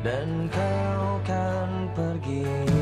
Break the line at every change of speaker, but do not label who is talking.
dan kau kan pergi.